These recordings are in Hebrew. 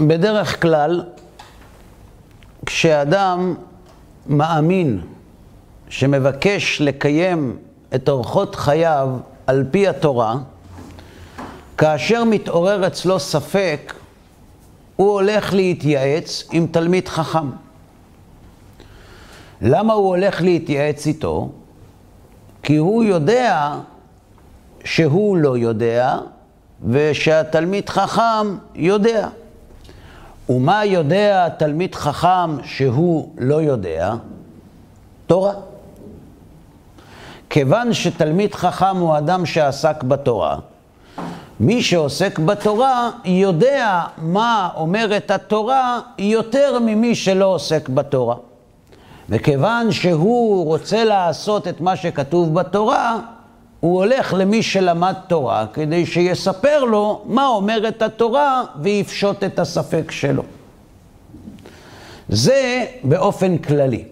בדרך כלל, כשאדם מאמין שמבקש לקיים את אורחות חייו על פי התורה, כאשר מתעורר אצלו ספק, הוא הולך להתייעץ עם תלמיד חכם. למה הוא הולך להתייעץ איתו? כי הוא יודע שהוא לא יודע, ושהתלמיד חכם יודע. ומה יודע תלמיד חכם שהוא לא יודע? תורה. כיוון שתלמיד חכם הוא אדם שעסק בתורה, מי שעוסק בתורה יודע מה אומרת התורה יותר ממי שלא עוסק בתורה. וכיוון שהוא רוצה לעשות את מה שכתוב בתורה, הוא הולך למי שלמד תורה כדי שיספר לו מה אומרת התורה ויפשוט את הספק שלו. זה באופן כללי.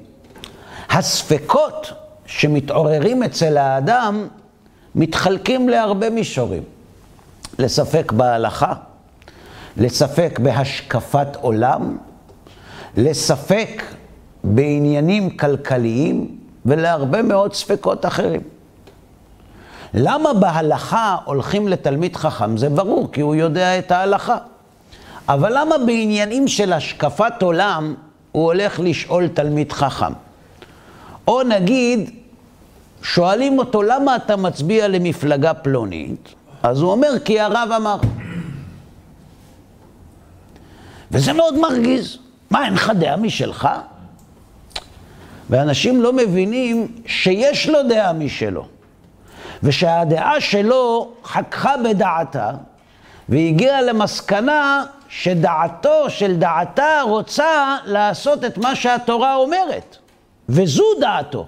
הספקות שמתעוררים אצל האדם מתחלקים להרבה מישורים. לספק בהלכה, לספק בהשקפת עולם, לספק בעניינים כלכליים ולהרבה מאוד ספקות אחרים. למה בהלכה הולכים לתלמיד חכם? זה ברור, כי הוא יודע את ההלכה. אבל למה בעניינים של השקפת עולם הוא הולך לשאול תלמיד חכם? או נגיד, שואלים אותו, למה אתה מצביע למפלגה פלונית? אז הוא אומר, כי הרב אמר. וזה מאוד מרגיז. מה, אין לך דעה משלך? ואנשים לא מבינים שיש לו דעה משלו. ושהדעה שלו חככה בדעתה, והגיעה למסקנה שדעתו של דעתה רוצה לעשות את מה שהתורה אומרת. וזו דעתו.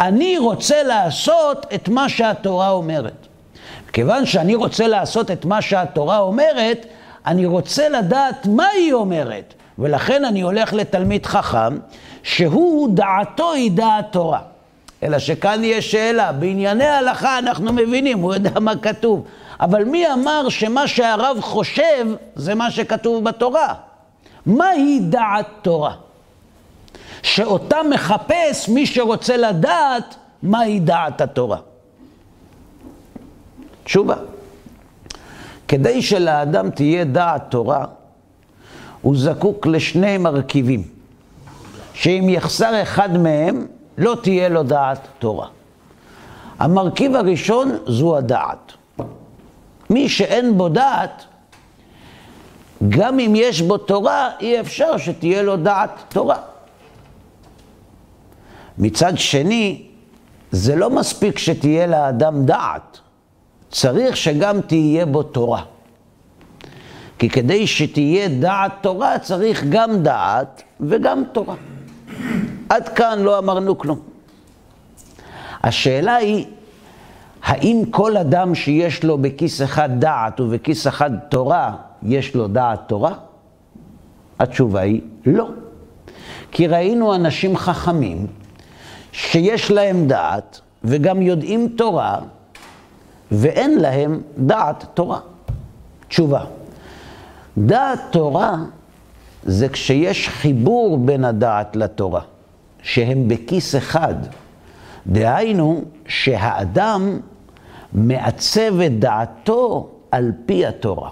אני רוצה לעשות את מה שהתורה אומרת. כיוון שאני רוצה לעשות את מה שהתורה אומרת, אני רוצה לדעת מה היא אומרת. ולכן אני הולך לתלמיד חכם, שהוא דעתו היא דעת תורה. אלא שכאן יש שאלה, בענייני הלכה אנחנו מבינים, הוא יודע מה כתוב. אבל מי אמר שמה שהרב חושב זה מה שכתוב בתורה? מהי דעת תורה? שאותה מחפש מי שרוצה לדעת מהי דעת התורה. תשובה. כדי שלאדם תהיה דעת תורה, הוא זקוק לשני מרכיבים, שאם יחסר אחד מהם, לא תהיה לו דעת תורה. המרכיב הראשון זו הדעת. מי שאין בו דעת, גם אם יש בו תורה, אי אפשר שתהיה לו דעת תורה. מצד שני, זה לא מספיק שתהיה לאדם דעת, צריך שגם תהיה בו תורה. כי כדי שתהיה דעת תורה, צריך גם דעת וגם תורה. עד כאן לא אמרנו כלום. השאלה היא, האם כל אדם שיש לו בכיס אחד דעת ובכיס אחד תורה, יש לו דעת תורה? התשובה היא לא. כי ראינו אנשים חכמים שיש להם דעת וגם יודעים תורה, ואין להם דעת תורה. תשובה, דעת תורה זה כשיש חיבור בין הדעת לתורה, שהם בכיס אחד. דהיינו שהאדם מעצב את דעתו על פי התורה.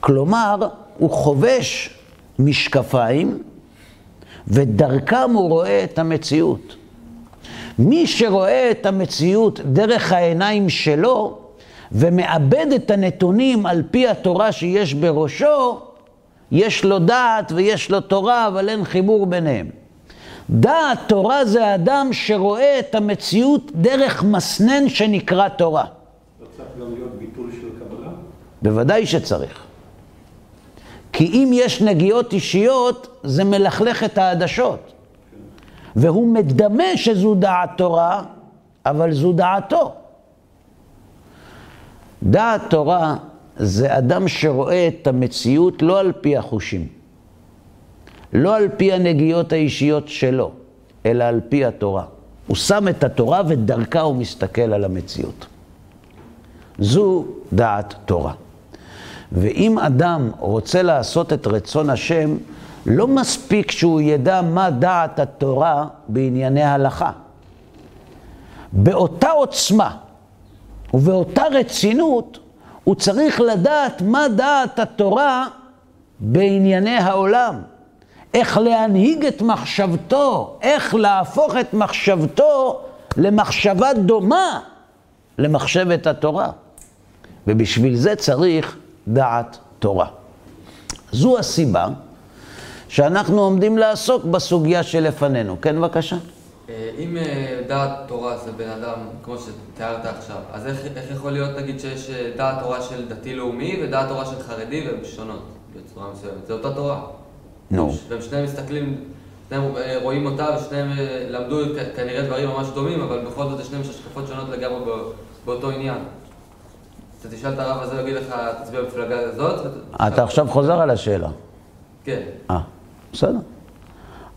כלומר, הוא חובש משקפיים ודרכם הוא רואה את המציאות. מי שרואה את המציאות דרך העיניים שלו ומאבד את הנתונים על פי התורה שיש בראשו, יש לו דעת ויש לו תורה, אבל אין חיבור ביניהם. דעת תורה זה אדם שרואה את המציאות דרך מסנן שנקרא תורה. לא צריך גם להיות ביטול של קבלה? בוודאי שצריך. כי אם יש נגיעות אישיות, זה מלכלך את העדשות. והוא מדמה שזו דעת תורה, אבל זו דעתו. דעת תורה זה אדם שרואה את המציאות לא על פי החושים, לא על פי הנגיעות האישיות שלו, אלא על פי התורה. הוא שם את התורה ודרכה הוא מסתכל על המציאות. זו דעת תורה. ואם אדם רוצה לעשות את רצון השם, לא מספיק שהוא ידע מה דעת התורה בענייני הלכה. באותה עוצמה ובאותה רצינות, הוא צריך לדעת מה דעת התורה בענייני העולם. איך להנהיג את מחשבתו, איך להפוך את מחשבתו למחשבה דומה למחשבת התורה. ובשביל זה צריך דעת תורה. זו הסיבה שאנחנו עומדים לעסוק בסוגיה שלפנינו. כן, בבקשה. אה, אם אה, דעת תורה זה בן אדם, כמו שתיארת עכשיו, אז איך, איך יכול להיות, נגיד, שיש אה, דעת תורה של דתי-לאומי ודעת תורה של חרדי והן שונות בצורה מסוימת? זה אותה תורה. נו. והם שניהם מסתכלים, שניהם רואים אותה ושניהם למדו כנראה דברים ממש דומים, אבל בכל זאת יש השקפות שונות לגמרי באותו עניין. אתה תשאל את הרב הזה, הוא יגיד לך, תצביע במפלגה הזאת. אתה עכשיו חוזר על השאלה. כן. אה, בסדר.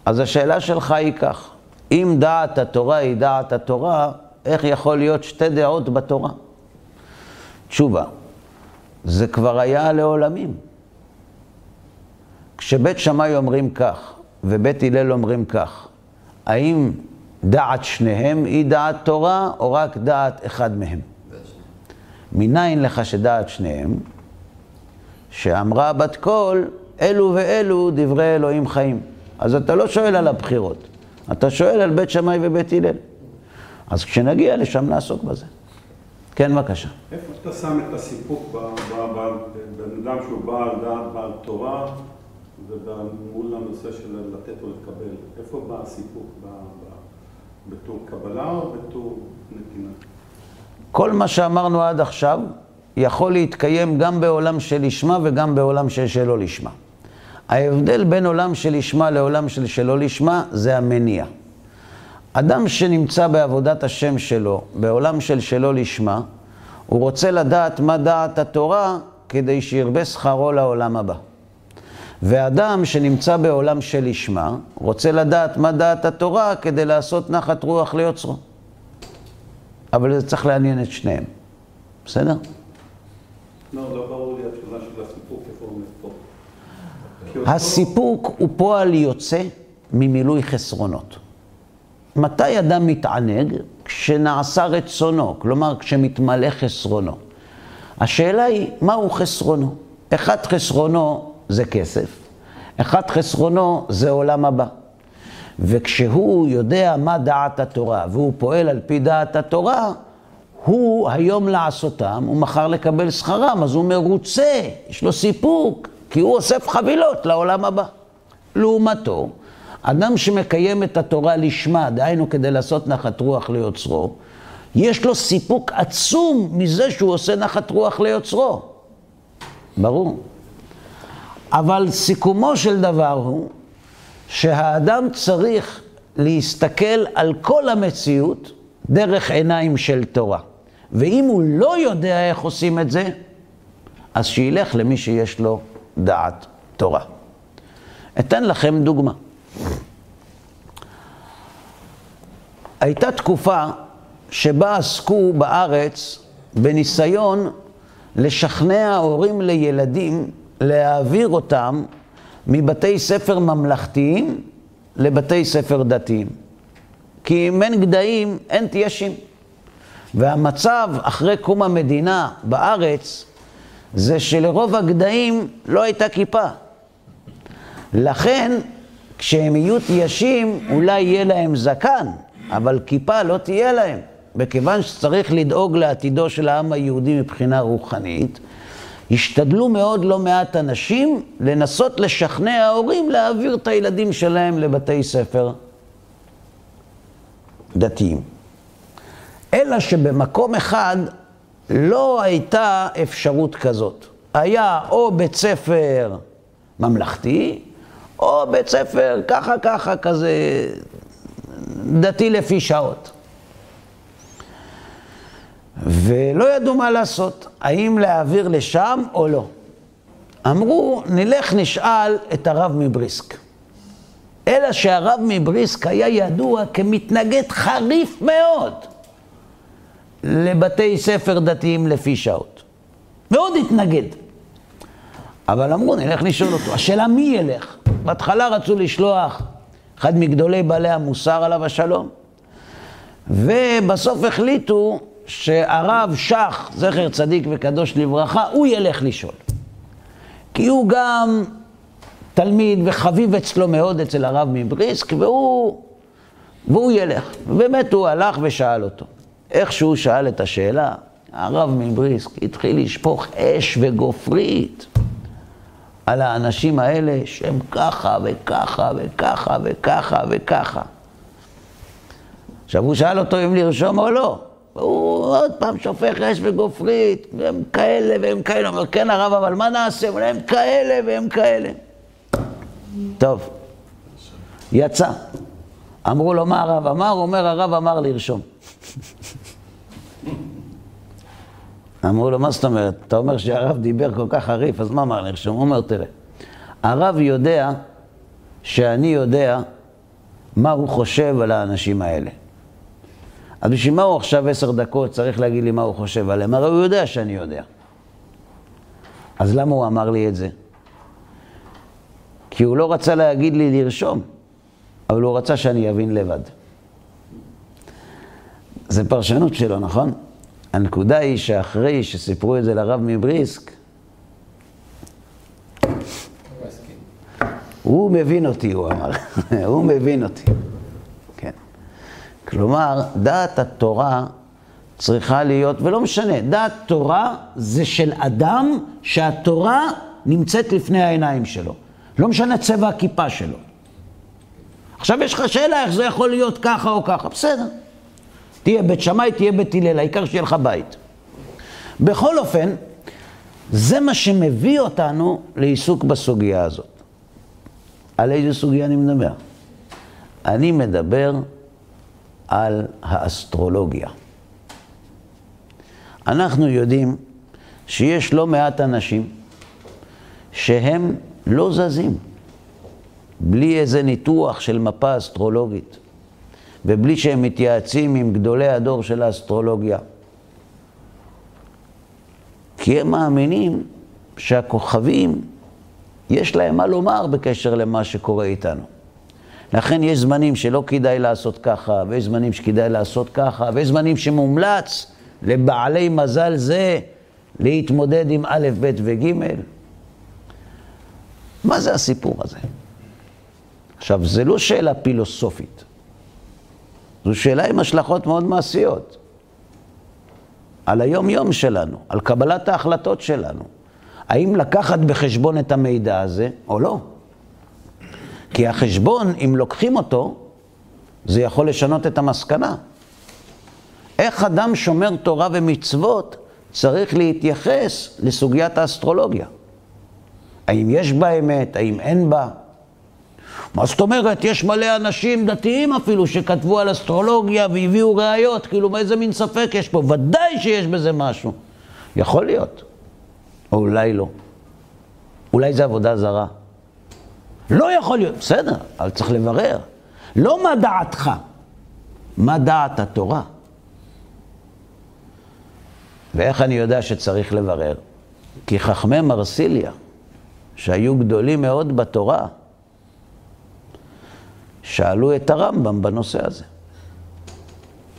אז השאלה שלך היא כך, אם דעת התורה היא דעת התורה, איך יכול להיות שתי דעות בתורה? תשובה, זה כבר היה לעולמים. כשבית שמאי אומרים כך ובית הלל אומרים כך, האם דעת שניהם היא דעת תורה או רק דעת אחד מהם? מניין לך שדעת שניהם? שאמרה בת קול, אלו ואלו דברי אלוהים חיים. אז אתה לא שואל על הבחירות, אתה שואל על בית שמאי ובית הלל. אז כשנגיע לשם נעסוק בזה. כן, בבקשה. איפה אתה שם את הסיפוק בבן אדם שהוא בעל דעת, בעל תורה, ומול הנושא של לתת או לקבל? איפה בא הסיפוק? בתור קבלה או בתור נתינה? כל מה שאמרנו עד עכשיו יכול להתקיים גם בעולם של לשמה וגם בעולם של שלא לשמה. ההבדל בין עולם של לשמה לעולם של שלא לשמה זה המניע. אדם שנמצא בעבודת השם שלו, בעולם של שלא לשמה, הוא רוצה לדעת מה דעת התורה כדי שירבה שכרו לעולם הבא. ואדם שנמצא בעולם של לשמה, רוצה לדעת מה דעת התורה כדי לעשות נחת רוח ליוצרו. אבל זה צריך לעניין את שניהם. בסדר? לא, לא ברור לי התשובה של הסיפוק, איפה הוא פה. הסיפוק הוא פועל יוצא ממילוי חסרונות. מתי אדם מתענג? כשנעשה רצונו, כלומר כשמתמלא חסרונו. השאלה היא, מהו חסרונו? אחד חסרונו זה כסף, אחד חסרונו זה עולם הבא. וכשהוא יודע מה דעת התורה והוא פועל על פי דעת התורה, הוא היום לעשותם ומחר לקבל שכרם, אז הוא מרוצה, יש לו סיפוק, כי הוא אוסף חבילות לעולם הבא. לעומתו, אדם שמקיים את התורה לשמה, דהיינו כדי לעשות נחת רוח ליוצרו, יש לו סיפוק עצום מזה שהוא עושה נחת רוח ליוצרו. ברור. אבל סיכומו של דבר הוא שהאדם צריך להסתכל על כל המציאות דרך עיניים של תורה. ואם הוא לא יודע איך עושים את זה, אז שילך למי שיש לו דעת תורה. אתן לכם דוגמה. הייתה תקופה שבה עסקו בארץ בניסיון לשכנע הורים לילדים להעביר אותם מבתי ספר ממלכתיים לבתי ספר דתיים. כי אם אין גדיים, אין תיישים. והמצב אחרי קום המדינה בארץ, זה שלרוב הגדיים לא הייתה כיפה. לכן, כשהם יהיו תיישים, אולי יהיה להם זקן, אבל כיפה לא תהיה להם. וכיוון שצריך לדאוג לעתידו של העם היהודי מבחינה רוחנית, השתדלו מאוד לא מעט אנשים לנסות לשכנע ההורים להעביר את הילדים שלהם לבתי ספר דתיים. אלא שבמקום אחד לא הייתה אפשרות כזאת. היה או בית ספר ממלכתי, או בית ספר ככה ככה כזה דתי לפי שעות. ולא ידעו מה לעשות, האם להעביר לשם או לא. אמרו, נלך נשאל את הרב מבריסק. אלא שהרב מבריסק היה ידוע כמתנגד חריף מאוד לבתי ספר דתיים לפי שעות. מאוד התנגד. אבל אמרו, נלך לשאול אותו. השאלה מי ילך? בהתחלה רצו לשלוח אחד מגדולי בעלי המוסר עליו השלום, ובסוף החליטו שהרב שך, זכר צדיק וקדוש לברכה, הוא ילך לשאול. כי הוא גם תלמיד וחביב אצלו מאוד אצל הרב מבריסק, והוא, והוא ילך. ובאמת הוא הלך ושאל אותו. איך שהוא שאל את השאלה, הרב מבריסק התחיל לשפוך אש וגופרית על האנשים האלה שהם ככה וככה וככה וככה וככה. עכשיו הוא שאל אותו אם לרשום או לא. והוא עוד פעם שופך אש וגופרית, והם כאלה והם כאלה. אומר, כן הרב, אבל מה נעשה? אומר, הם כאלה והם כאלה. טוב, יצא. אמרו לו, מה הרב אמר? אומר, הרב אמר לרשום. אמרו לו, מה זאת אומרת? אתה אומר שהרב דיבר כל כך חריף, אז מה אמר לרשום? הוא אומר, תראה, הרב יודע שאני יודע מה הוא חושב על האנשים האלה. אז בשביל מה הוא עכשיו עשר דקות צריך להגיד לי מה הוא חושב עליהם? הרי הוא יודע שאני יודע. אז למה הוא אמר לי את זה? כי הוא לא רצה להגיד לי לרשום, אבל הוא רצה שאני אבין לבד. זה פרשנות שלו, נכון? הנקודה היא שאחרי שסיפרו את זה לרב מבריסק, הוא מבין אותי, הוא אמר. הוא מבין אותי. כלומר, דעת התורה צריכה להיות, ולא משנה, דעת תורה זה של אדם שהתורה נמצאת לפני העיניים שלו. לא משנה צבע הכיפה שלו. עכשיו יש לך שאלה איך זה יכול להיות ככה או ככה, בסדר. תהיה בית שמאי, תהיה בית הלל, העיקר שיהיה לך בית. בכל אופן, זה מה שמביא אותנו לעיסוק בסוגיה הזאת. על איזה סוגיה אני מדבר? אני מדבר על האסטרולוגיה. אנחנו יודעים שיש לא מעט אנשים שהם לא זזים, בלי איזה ניתוח של מפה אסטרולוגית, ובלי שהם מתייעצים עם גדולי הדור של האסטרולוגיה. כי הם מאמינים שהכוכבים, יש להם מה לומר בקשר למה שקורה איתנו. לכן יש זמנים שלא כדאי לעשות ככה, ויש זמנים שכדאי לעשות ככה, ויש זמנים שמומלץ לבעלי מזל זה להתמודד עם א', ב' וג'. מה זה הסיפור הזה? עכשיו, זו לא שאלה פילוסופית, זו שאלה עם השלכות מאוד מעשיות. על היום-יום שלנו, על קבלת ההחלטות שלנו. האם לקחת בחשבון את המידע הזה או לא? כי החשבון, אם לוקחים אותו, זה יכול לשנות את המסקנה. איך אדם שומר תורה ומצוות צריך להתייחס לסוגיית האסטרולוגיה? האם יש בה אמת, האם אין בה? מה זאת אומרת? יש מלא אנשים דתיים אפילו שכתבו על אסטרולוגיה והביאו ראיות, כאילו איזה מין ספק יש פה? ודאי שיש בזה משהו. יכול להיות, או אולי לא. אולי זה עבודה זרה. לא יכול להיות, בסדר, אבל צריך לברר. לא מה דעתך, מה דעת התורה. ואיך אני יודע שצריך לברר? כי חכמי מרסיליה, שהיו גדולים מאוד בתורה, שאלו את הרמב"ם בנושא הזה.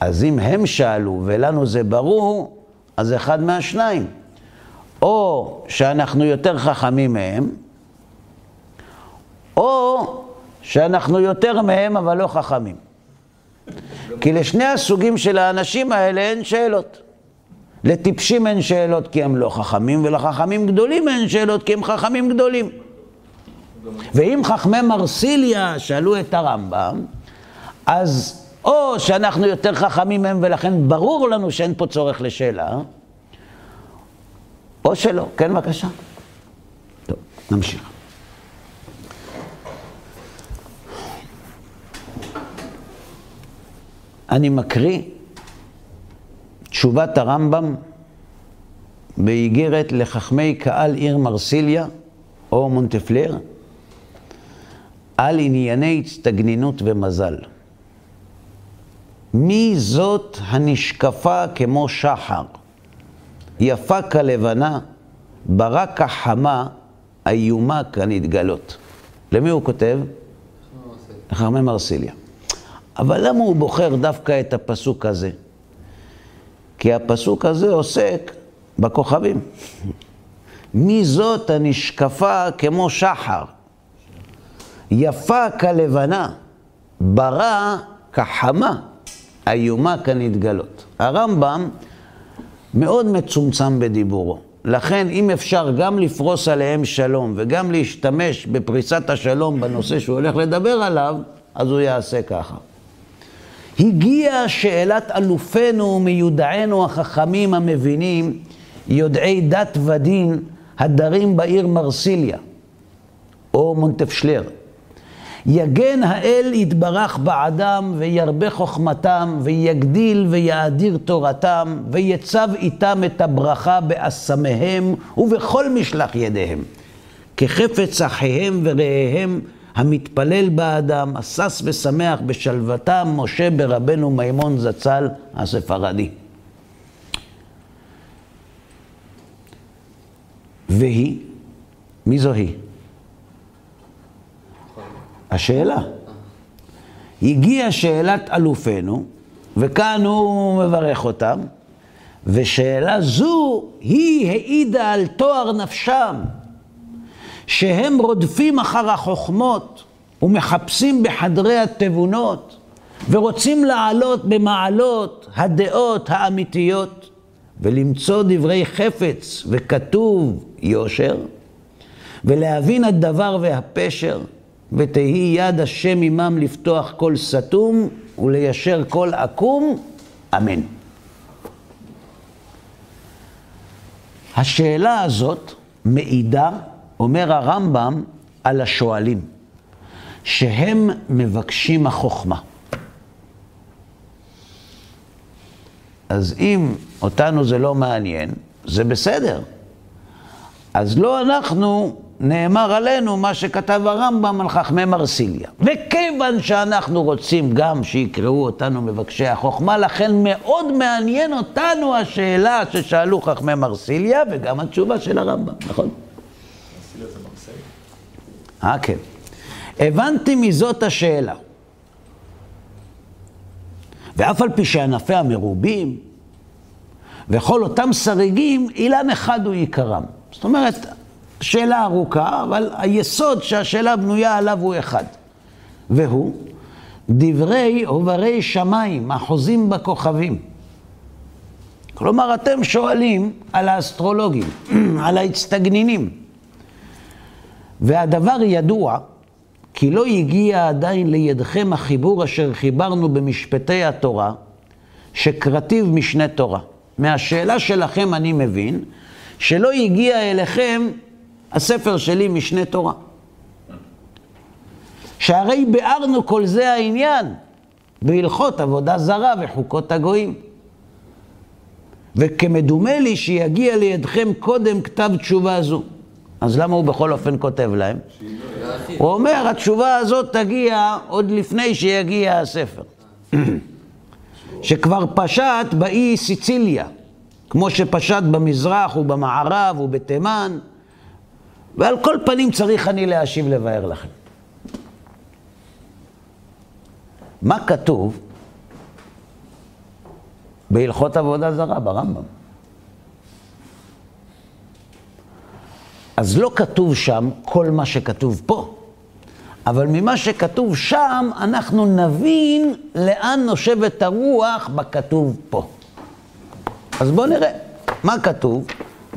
אז אם הם שאלו ולנו זה ברור, אז אחד מהשניים. או שאנחנו יותר חכמים מהם, או שאנחנו יותר מהם אבל לא חכמים. כי לשני הסוגים של האנשים האלה אין שאלות. לטיפשים אין שאלות כי הם לא חכמים, ולחכמים גדולים אין שאלות כי הם חכמים גדולים. ואם חכמי מרסיליה שאלו את הרמב"ם, אז או שאנחנו יותר חכמים מהם ולכן ברור לנו שאין פה צורך לשאלה, או שלא. כן, בבקשה. טוב, נמשיך. אני מקריא תשובת הרמב"ם באיגרת לחכמי קהל עיר מרסיליה או מונטפלר על ענייני הצטגנינות ומזל. מי זאת הנשקפה כמו שחר, יפה כלבנה, ברק החמה איומה כנתגלות. למי הוא כותב? לחכמי מרסיליה. אבל למה הוא בוחר דווקא את הפסוק הזה? כי הפסוק הזה עוסק בכוכבים. מי זאת הנשקפה כמו שחר, יפה כלבנה, ברא כחמה, איומה כנתגלות. הרמב"ם מאוד מצומצם בדיבורו. לכן, אם אפשר גם לפרוס עליהם שלום וגם להשתמש בפריסת השלום בנושא שהוא הולך לדבר עליו, אז הוא יעשה ככה. הגיעה שאלת אלופינו מיודענו החכמים המבינים, יודעי דת ודין, הדרים בעיר מרסיליה, או מונטפשלר. יגן האל יתברך בעדם, וירבה חוכמתם, ויגדיל ויאדיר תורתם, ויצב איתם את הברכה באסמיהם ובכל משלח ידיהם. כחפץ אחיהם ורעיהם המתפלל באדם, השש ושמח בשלוותם, משה ברבנו מימון זצ"ל הספרדי. והיא, מי זו היא? השאלה. הגיעה שאלת אלופינו, וכאן הוא מברך אותם, ושאלה זו, היא העידה על תואר נפשם, שהם רודפים אחר החוכמות ומחפשים בחדרי התבונות, ורוצים לעלות במעלות הדעות האמיתיות, ולמצוא דברי חפץ וכתוב יושר, ולהבין הדבר והפשר. ותהי יד השם עמם לפתוח כל סתום וליישר כל עקום, אמן. השאלה הזאת מעידה, אומר הרמב"ם, על השואלים, שהם מבקשים החוכמה. אז אם אותנו זה לא מעניין, זה בסדר. אז לא אנחנו נאמר עלינו מה שכתב הרמב"ם על חכמי מרסיליה. וכיוון שאנחנו רוצים גם שיקראו אותנו מבקשי החוכמה, לכן מאוד מעניין אותנו השאלה ששאלו חכמי מרסיליה, וגם התשובה של הרמב"ם, נכון? אה, כן. הבנתי מזאת השאלה. ואף על פי שענפיה מרובים, וכל אותם שריגים, אילן אחד הוא עיקרם. זאת אומרת, שאלה ארוכה, אבל היסוד שהשאלה בנויה עליו הוא אחד. והוא דברי עוברי שמיים, החוזים בכוכבים. כלומר, אתם שואלים על האסטרולוגים, על האצטגנינים. והדבר ידוע, כי לא הגיע עדיין לידכם החיבור אשר חיברנו במשפטי התורה, שקרטיב משנה תורה. מהשאלה שלכם אני מבין שלא הגיע אליכם הספר שלי משנה תורה. שהרי ביארנו כל זה העניין בהלכות עבודה זרה וחוקות הגויים. וכמדומה לי שיגיע לידכם קודם כתב תשובה זו. אז למה הוא בכל אופן כותב להם? הוא אומר, התשובה הזאת תגיע עוד לפני שיגיע הספר. שכבר פשט באי סיציליה, כמו שפשט במזרח ובמערב ובתימן. ועל כל פנים צריך אני להשיב לבאר לכם. מה כתוב בהלכות עבודה זרה ברמב"ם? אז לא כתוב שם כל מה שכתוב פה, אבל ממה שכתוב שם אנחנו נבין לאן נושבת הרוח בכתוב פה. אז בואו נראה מה כתוב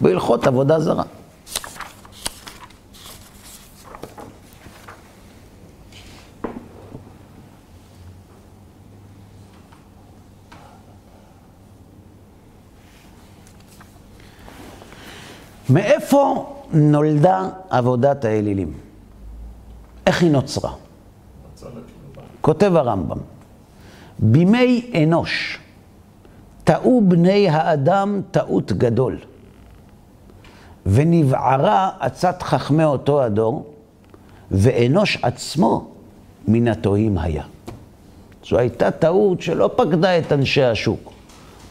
בהלכות עבודה זרה. מאיפה נולדה עבודת האלילים? איך היא נוצרה? כותב הרמב"ם, בימי אנוש טעו בני האדם טעות גדול, ונבערה עצת חכמי אותו הדור, ואנוש עצמו מן הטועים היה. זו הייתה טעות שלא פקדה את אנשי השוק,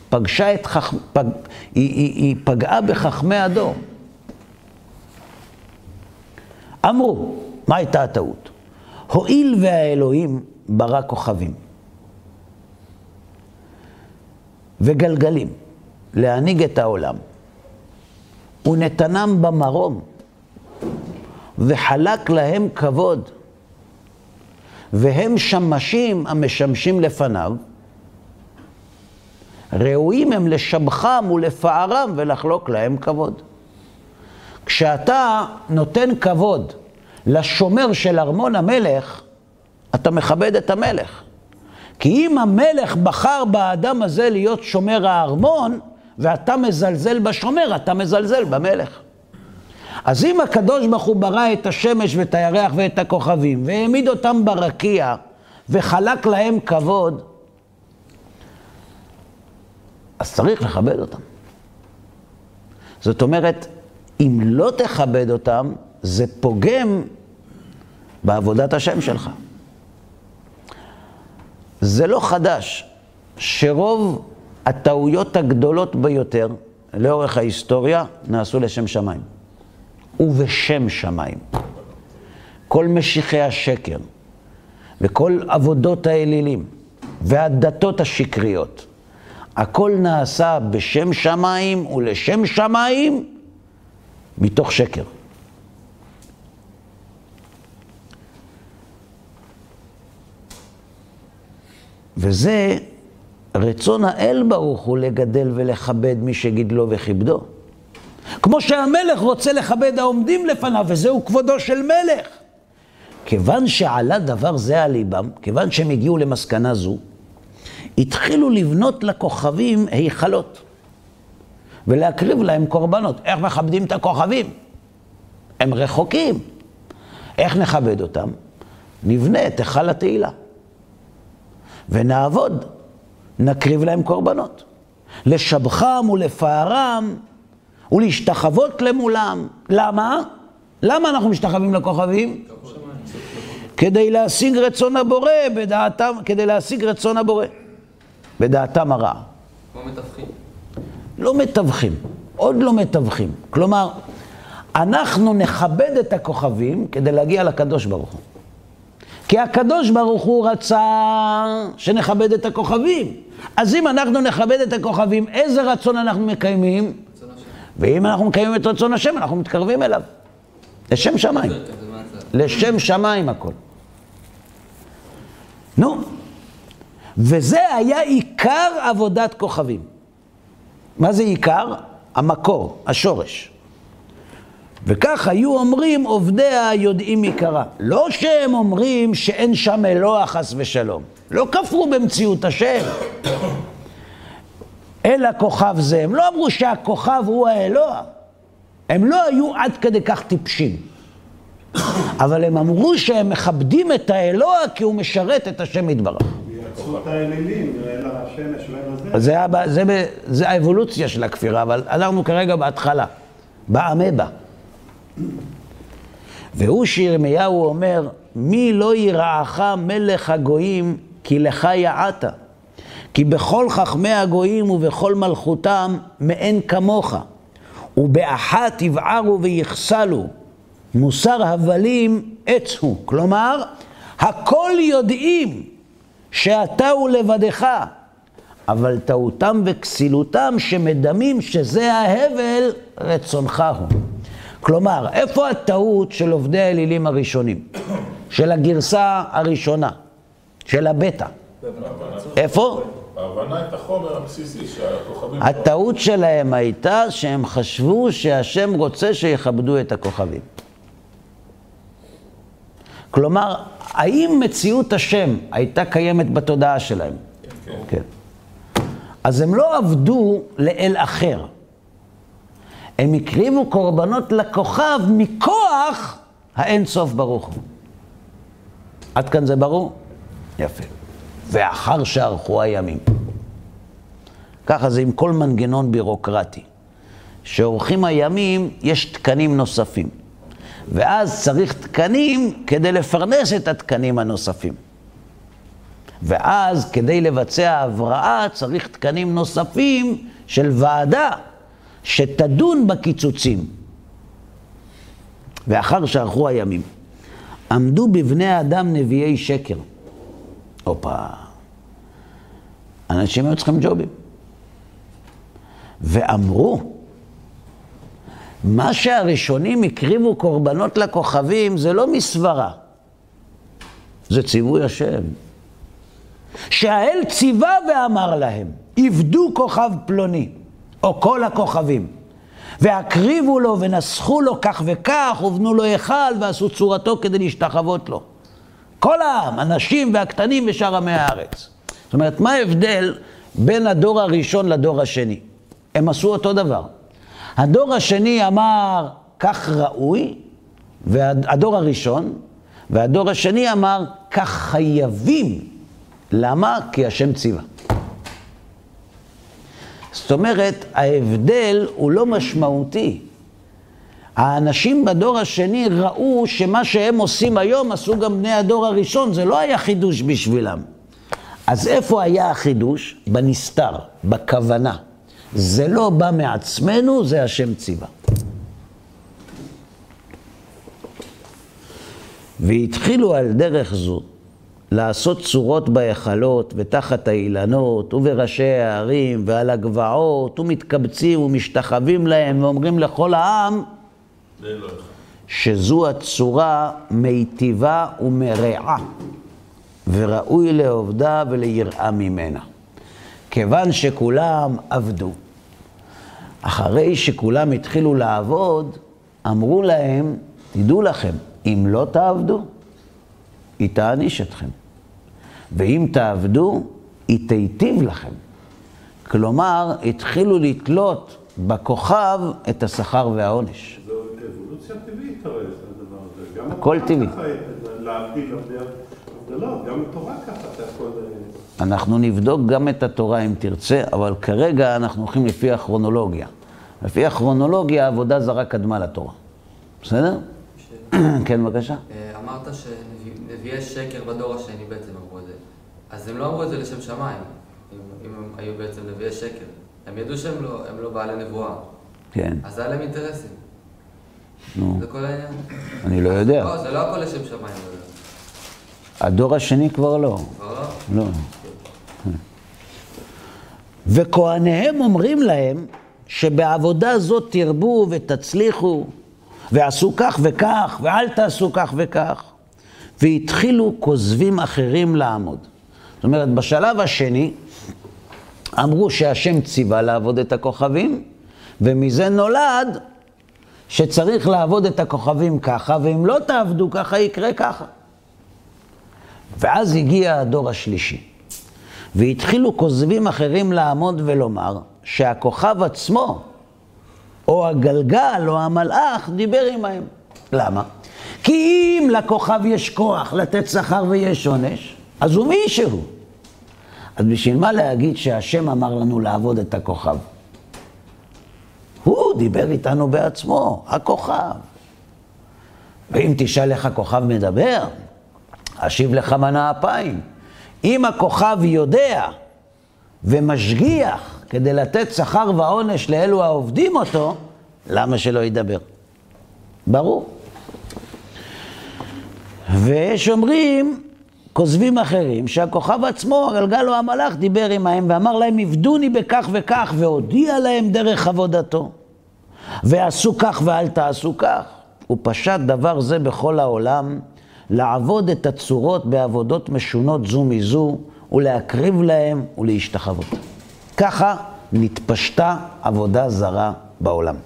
פגשה את חכ... פג... היא, היא, היא פגעה בחכמי הדור. אמרו, מה הייתה הטעות? הואיל והאלוהים ברא כוכבים וגלגלים להנהיג את העולם, ונתנם במרום, וחלק להם כבוד, והם שמשים המשמשים לפניו, ראויים הם לשבחם ולפארם ולחלוק להם כבוד. כשאתה נותן כבוד לשומר של ארמון המלך, אתה מכבד את המלך. כי אם המלך בחר באדם הזה להיות שומר הארמון, ואתה מזלזל בשומר, אתה מזלזל במלך. אז אם הקדוש ברוך הוא ברא את השמש ואת הירח ואת הכוכבים, והעמיד אותם ברקיע, וחלק להם כבוד, אז צריך לכבד אותם. זאת אומרת, אם לא תכבד אותם, זה פוגם בעבודת השם שלך. זה לא חדש שרוב הטעויות הגדולות ביותר לאורך ההיסטוריה נעשו לשם שמיים. ובשם שמיים. כל משיחי השקר וכל עבודות האלילים והדתות השקריות, הכל נעשה בשם שמיים ולשם שמיים מתוך שקר. וזה רצון האל ברוך הוא לגדל ולכבד מי שגידלו וכיבדו. כמו שהמלך רוצה לכבד העומדים לפניו, וזהו כבודו של מלך. כיוון שעלה דבר זה על ליבם, כיוון שהם הגיעו למסקנה זו, התחילו לבנות לכוכבים היכלות, ולהקריב להם קורבנות. איך מכבדים את הכוכבים? הם רחוקים. איך נכבד אותם? נבנה את היכל התהילה. ונעבוד, נקריב להם קורבנות. לשבחם ולפארם ולהשתחוות למולם. למה? למה אנחנו משתחווים לכוכבים? כדי להשיג רצון הבורא בדעתם, כדי להשיג רצון הבורא בדעתם הרעה. כמו מתווכים. לא מתווכים, עוד לא מתווכים. כלומר, אנחנו נכבד את הכוכבים כדי להגיע לקדוש ברוך הוא. כי הקדוש ברוך הוא רצה שנכבד את הכוכבים. אז אם אנחנו נכבד את הכוכבים, איזה רצון אנחנו מקיימים? ואם אנחנו מקיימים את רצון השם, אנחנו מתקרבים אליו. לשם שמיים. לשם שמיים הכל. נו, וזה היה עיקר עבודת כוכבים. מה זה עיקר? המקור, השורש. וכך היו אומרים עובדיה יודעים עיקרה. לא שהם אומרים שאין שם אלוה חס ושלום. לא כפרו במציאות השם. אלא כוכב זה. הם לא אמרו שהכוכב הוא האלוה. הם לא היו עד כדי כך טיפשים. אבל הם אמרו שהם מכבדים את האלוה כי הוא משרת את השם יתברך. את האלילים, אל השמש ואל הזה. זה, האבולוציה של הכפירה, אבל אנחנו כרגע בהתחלה, באמבה. והוא שירמיהו אומר, מי לא ירעך מלך הגויים, כי לך יעעת. כי בכל חכמי הגויים ובכל מלכותם מאין כמוך. ובאחת יבערו ויחסלו, מוסר הבלים עץ הוא. כלומר, הכל יודעים שאתה הוא לבדך, אבל טעותם וכסילותם שמדמים שזה ההבל, רצונך הוא. כלומר, איפה הטעות של עובדי האלילים הראשונים? של הגרסה הראשונה, של הבטא. איפה? ההבנה את החומר הבסיסי שהכוכבים... הטעות שלהם הייתה שהם חשבו שהשם רוצה שיכבדו את הכוכבים. כלומר, האם מציאות השם הייתה קיימת בתודעה שלהם? כן. אז הם לא עבדו לאל אחר. הם הקריבו קורבנות לכוכב מכוח האין סוף ברוך הוא. עד כאן זה ברור? יפה. ואחר שערכו הימים. ככה זה עם כל מנגנון בירוקרטי. שעורכים הימים, יש תקנים נוספים. ואז צריך תקנים כדי לפרנס את התקנים הנוספים. ואז כדי לבצע הבראה צריך תקנים נוספים של ועדה שתדון בקיצוצים. ואחר שערכו הימים, עמדו בבני האדם נביאי שקר. הופה. אנשים היו צריכים ג'ובים. ואמרו, מה שהראשונים הקריבו קורבנות לכוכבים זה לא מסברה, זה ציווי השם. שהאל ציווה ואמר להם, עבדו כוכב פלוני, או כל הכוכבים, והקריבו לו ונסחו לו כך וכך, ובנו לו היכל ועשו צורתו כדי להשתחוות לו. כל העם, הנשים והקטנים ושאר עמי הארץ. זאת אומרת, מה ההבדל בין הדור הראשון לדור השני? הם עשו אותו דבר. הדור השני אמר, כך ראוי, והדור הראשון, והדור השני אמר, כך חייבים. למה? כי השם ציווה. זאת אומרת, ההבדל הוא לא משמעותי. האנשים בדור השני ראו שמה שהם עושים היום עשו גם בני הדור הראשון, זה לא היה חידוש בשבילם. אז איפה היה החידוש? בנסתר, בכוונה. זה לא בא מעצמנו, זה השם ציווה. והתחילו על דרך זו לעשות צורות בהיכלות ותחת האילנות ובראשי הערים ועל הגבעות ומתקבצים ומשתחווים להם ואומרים לכל העם שזו הצורה מיטיבה ומרעה וראוי לעובדה וליראה ממנה. כיוון שכולם עבדו. אחרי שכולם התחילו לעבוד, אמרו להם, תדעו לכם, אם לא תעבדו, היא תעניש אתכם. ואם תעבדו, היא תיטיב לכם. כלומר, התחילו לתלות בכוכב את השכר והעונש. זו אבולוציה טבעית הרי, זה הדבר הזה. גם הכל התורה טבעי. ככה, להבדיל הבדלות, גם התורה ככה, אתה יכול... אנחנו נבדוק גם את התורה אם תרצה, אבל כרגע אנחנו הולכים לפי הכרונולוגיה. לפי הכרונולוגיה, עבודה זרה קדמה לתורה. בסדר? כן, בבקשה. אה, אמרת שנביאי שקר בדור השני בעצם אמרו את זה. אז הם לא אמרו את זה לשם שמיים, אם, הם היו בעצם נביאי שקר. הם ידעו שהם לא, לא בעלי נבואה. כן, אז היה להם אינטרסים. נו, זה כל העניין. אני לא יודע. לא, זה לא הכל לשם שמיים. אבל- הדור השני כבר לא. כבר לא? לא. וכהניהם אומרים להם שבעבודה זאת תרבו ותצליחו, ועשו כך וכך, ואל תעשו כך וכך. והתחילו כוזבים אחרים לעמוד. זאת אומרת, בשלב השני אמרו שהשם ציווה לעבוד את הכוכבים, ומזה נולד שצריך לעבוד את הכוכבים ככה, ואם לא תעבדו ככה, יקרה ככה. ואז הגיע הדור השלישי, והתחילו כוזבים אחרים לעמוד ולומר שהכוכב עצמו, או הגלגל, או המלאך, דיבר עמהם. למה? כי אם לכוכב יש כוח לתת שכר ויש עונש, אז הוא מישהו. אז בשביל מה להגיד שהשם אמר לנו לעבוד את הכוכב? הוא דיבר איתנו בעצמו, הכוכב. ואם תשאל איך הכוכב מדבר, אשיב לך מנה אפיים. אם הכוכב יודע ומשגיח כדי לתת שכר ועונש לאלו העובדים אותו, למה שלא ידבר? ברור. ויש אומרים, כוזבים אחרים, שהכוכב עצמו, הגלגל או המלאך, דיבר עמהם ואמר להם, עבדוני בכך וכך, והודיע להם דרך עבודתו. ועשו כך ואל תעשו כך. ופשט דבר זה בכל העולם, לעבוד את הצורות בעבודות משונות זו מזו, ולהקריב להם ולהשתחוות. ככה נתפשטה עבודה זרה בעולם.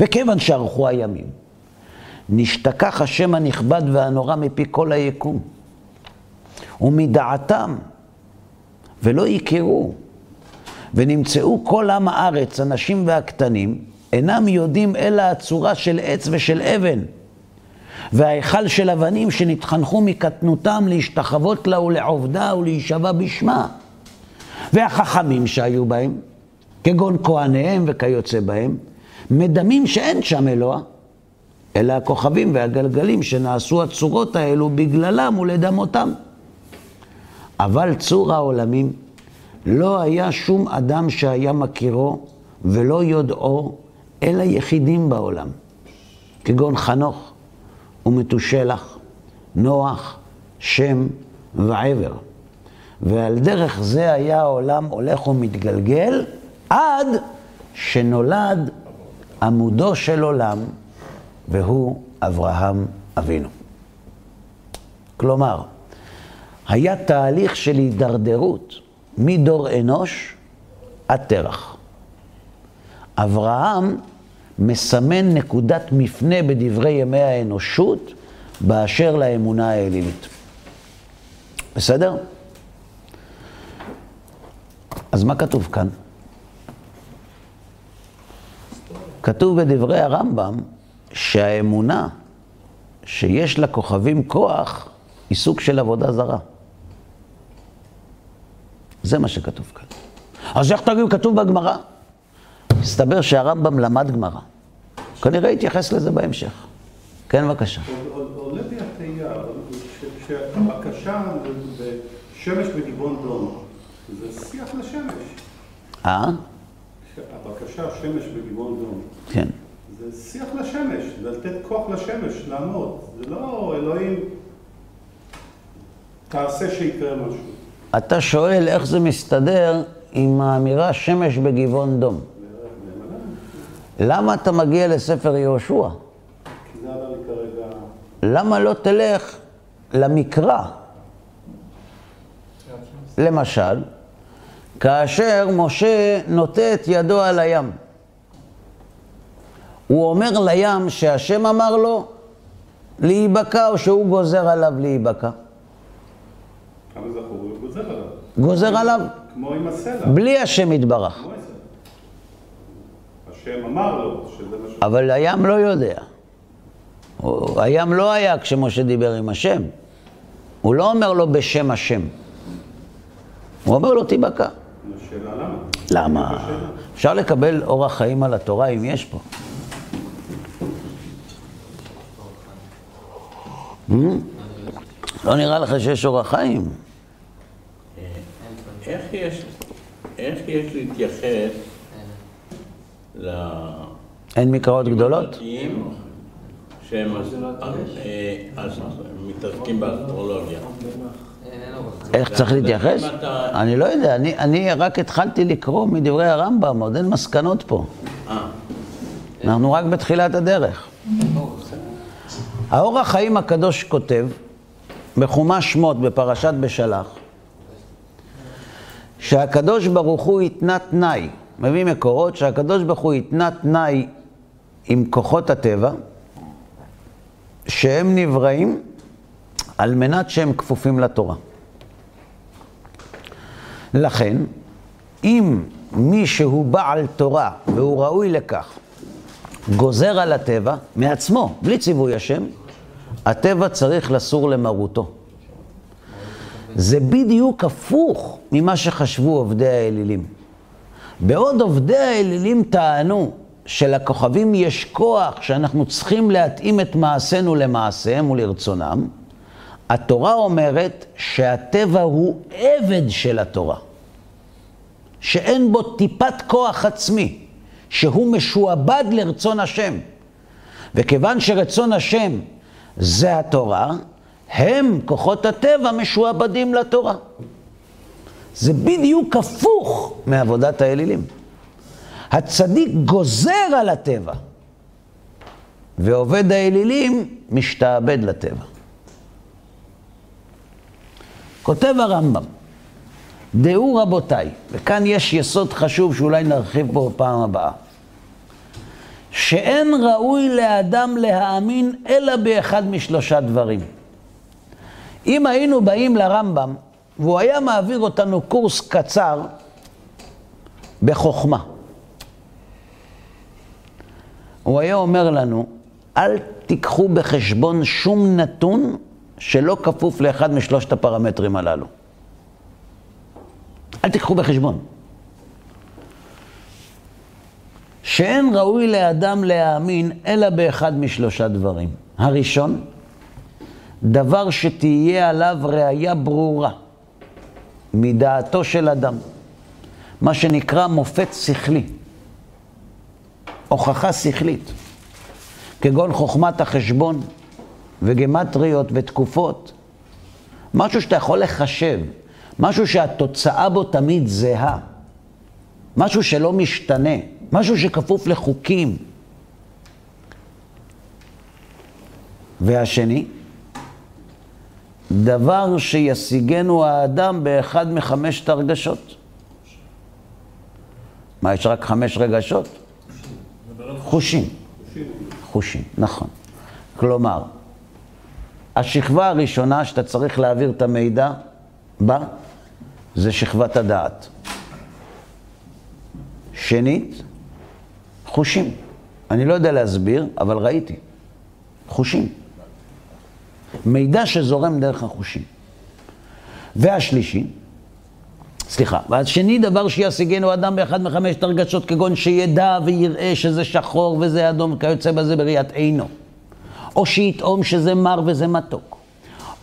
וכיוון שערכו הימים, נשתכח השם הנכבד והנורא מפי כל היקום, ומדעתם, ולא יכרו, ונמצאו כל עם הארץ, הנשים והקטנים, אינם יודעים אלא הצורה של עץ ושל אבן, וההיכל של אבנים שנתחנכו מקטנותם להשתחוות לה ולעובדה ולהישבע בשמה. והחכמים שהיו בהם, כגון כהניהם וכיוצא בהם, מדמים שאין שם אלוה, אלא הכוכבים והגלגלים שנעשו הצורות האלו בגללם ולדמותם. אבל צור העולמים, לא היה שום אדם שהיה מכירו ולא יודעו, אלא יחידים בעולם, כגון חנוך ומתושלח, נוח, שם ועבר. ועל דרך זה היה העולם הולך ומתגלגל עד שנולד עמודו של עולם, והוא אברהם אבינו. כלומר, היה תהליך של הידרדרות מדור אנוש עד תרח. אברהם מסמן נקודת מפנה בדברי ימי האנושות באשר לאמונה האלילית. בסדר? אז מה כתוב כאן? כתוב בדברי הרמב"ם שהאמונה שיש לכוכבים כוח היא סוג של עבודה זרה. זה מה שכתוב כאן. אז איך תגידו, כתוב בגמרא? מסתבר שהרמב"ם למד גמרא. כנראה יתייחס לזה בהמשך. כן, בבקשה. עולה בי התהייה, שהבקשה לשמש בגבעון דום, זה שיח לשמש. אה? הבקשה, שמש בגבעון דום, כן. זה שיח לשמש, זה לתת כוח לשמש, לעמוד. זה לא אלוהים, תעשה שיקרה משהו. אתה שואל איך זה מסתדר עם האמירה שמש בגבעון דום. למה אתה מגיע לספר יהושע? למה לא תלך למקרא? למשל, כאשר משה נוטה את ידו על הים. הוא אומר לים שהשם אמר לו להיבקע או שהוא גוזר עליו להיבקע? כמה זכור, הוא גוזר עליו. גוזר עליו כמו עם הסלע. בלי השם יתברך. כמו. השם אמר לו שזה מה ש... אבל הים לא יודע. הים לא היה כשמשה דיבר עם השם. הוא לא אומר לו בשם השם. הוא אומר לו תיבקע. השאלה למה? למה? אפשר לקבל אורח חיים על התורה אם יש פה. Hmm? לא נראה לך שיש אורח חיים. איך יש, איך יש להתייחס ל... אין מקראות גדולות? שהם אז- אה, אז מתעסקים באסטרולוגיה. איך צריך להתייחס? אני לא יודע, אני, אני רק התחלתי לקרוא מדברי הרמב"ם, עוד אין מסקנות פה. אה, אנחנו רק בתחילת הדרך. האור החיים הקדוש כותב, בחומש שמות, בפרשת בשלח, שהקדוש ברוך הוא התנה תנאי, מביא מקורות שהקדוש ברוך הוא התנה תנאי עם כוחות הטבע, שהם נבראים על מנת שהם כפופים לתורה. לכן, אם מי שהוא בעל תורה והוא ראוי לכך, גוזר על הטבע מעצמו, בלי ציווי השם, הטבע צריך לסור למרותו. זה בדיוק הפוך ממה שחשבו עובדי האלילים. בעוד עובדי האלילים טענו שלכוכבים יש כוח שאנחנו צריכים להתאים את מעשינו למעשיהם ולרצונם, התורה אומרת שהטבע הוא עבד של התורה, שאין בו טיפת כוח עצמי, שהוא משועבד לרצון השם. וכיוון שרצון השם זה התורה, הם, כוחות הטבע, משועבדים לתורה. זה בדיוק הפוך מעבודת האלילים. הצדיק גוזר על הטבע, ועובד האלילים משתעבד לטבע. כותב הרמב"ם, דעו רבותיי, וכאן יש יסוד חשוב שאולי נרחיב בו בפעם הבאה, שאין ראוי לאדם להאמין אלא באחד משלושה דברים. אם היינו באים לרמב"ם, והוא היה מעביר אותנו קורס קצר בחוכמה, הוא היה אומר לנו, אל תיקחו בחשבון שום נתון שלא כפוף לאחד משלושת הפרמטרים הללו. אל תיקחו בחשבון. שאין ראוי לאדם להאמין אלא באחד משלושה דברים. הראשון, דבר שתהיה עליו ראייה ברורה מדעתו של אדם, מה שנקרא מופת שכלי, הוכחה שכלית, כגון חוכמת החשבון, וגמטריות ותקופות. משהו שאתה יכול לחשב, משהו שהתוצאה בו תמיד זהה, משהו שלא משתנה, משהו שכפוף לחוקים. והשני, דבר שישיגנו האדם באחד מחמשת הרגשות. מה, יש רק חמש רגשות? חושים. חושים, נכון. כלומר, השכבה הראשונה שאתה צריך להעביר את המידע בה, זה שכבת הדעת. שנית, חושים. אני לא יודע להסביר, אבל ראיתי. חושים. מידע שזורם דרך החושים. והשלישי, סליחה, והשני דבר שישיגנו אדם באחד מחמשת הרגשות, כגון שידע ויראה שזה שחור וזה אדום וכיוצא בזה בראיית עינו. או שיטעום שזה מר וזה מתוק.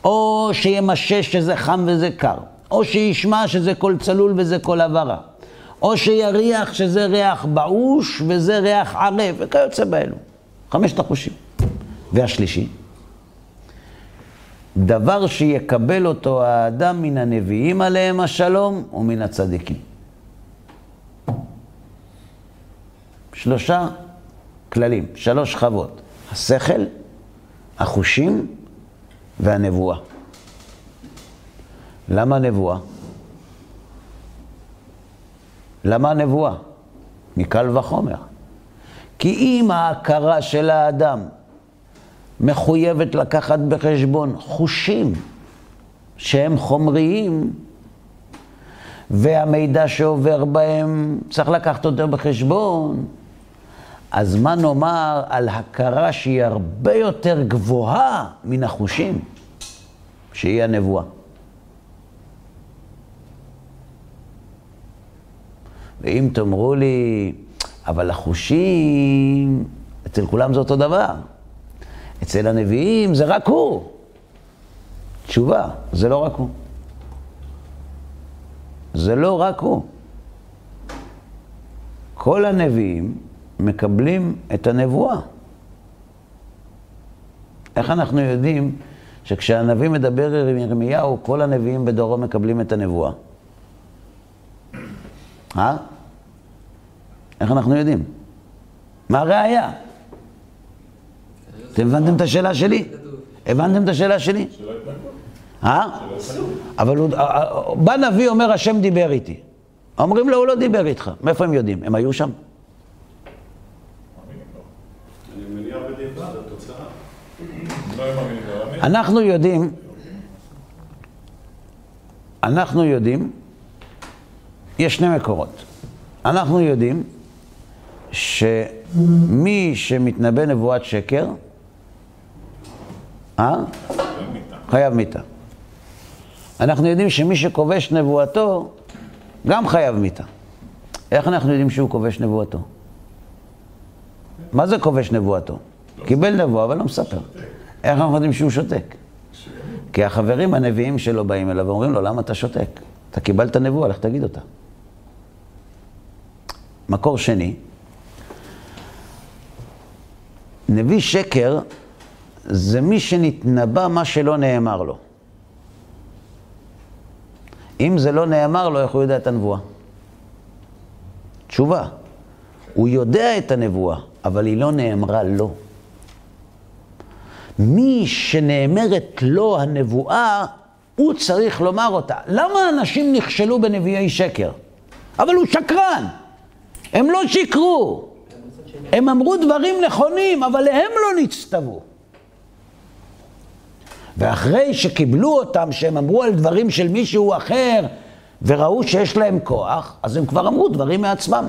או שימשש שזה חם וזה קר. או שישמע שזה קול צלול וזה קול הברה. או שיריח שזה ריח בעוש וזה ריח ערב וכיוצא באלו. חמשת החושים. והשלישי, דבר שיקבל אותו האדם מן הנביאים עליהם השלום ומן הצדיקים. שלושה כללים, שלוש שכבות. השכל, החושים והנבואה. למה נבואה? למה נבואה? מקל וחומר. כי אם ההכרה של האדם מחויבת לקחת בחשבון חושים שהם חומריים, והמידע שעובר בהם צריך לקחת אותו בחשבון, אז מה נאמר על הכרה שהיא הרבה יותר גבוהה מן החושים, שהיא הנבואה. ואם תאמרו לי, אבל החושים, אצל כולם זה אותו דבר. אצל הנביאים זה רק הוא. תשובה, זה לא רק הוא. זה לא רק הוא. כל הנביאים מקבלים את הנבואה. איך אנחנו יודעים שכשהנביא מדבר עם ירמיהו, כל הנביאים בדורו מקבלים את הנבואה? אה? איך אנחנו יודעים? מה הראייה? אתם הבנתם את השאלה שלי? הבנתם את השאלה שלי? אה? אבל הוא, בא נביא, אומר, השם דיבר איתי. אומרים לו, הוא לא דיבר איתך. מאיפה הם יודעים? הם היו שם? אנחנו יודעים, אנחנו יודעים, יש שני מקורות. אנחנו יודעים שמי שמתנבא נבואת שקר, אה? חייב מיתה. אנחנו יודעים שמי שכובש נבואתו, גם חייב מיתה. איך אנחנו יודעים שהוא כובש נבואתו? מה זה כובש נבואתו? קיבל נבואה אבל לא מספר. איך אנחנו יודעים שהוא שותק? כי החברים הנביאים שלו באים אליו ואומרים לו, למה אתה שותק? אתה קיבלת נבואה, לך תגיד אותה. מקור שני, נביא שקר זה מי שנתנבא מה שלא נאמר לו. אם זה לא נאמר לו, איך הוא יודע את הנבואה? תשובה, הוא יודע את הנבואה, אבל היא לא נאמרה לו. מי שנאמרת לו הנבואה, הוא צריך לומר אותה. למה אנשים נכשלו בנביאי שקר? אבל הוא שקרן. הם לא שיקרו. הם אמרו דברים נכונים, אבל הם לא נצטוו. ואחרי שקיבלו אותם, שהם אמרו על דברים של מישהו אחר, וראו שיש להם כוח, אז הם כבר אמרו דברים מעצמם.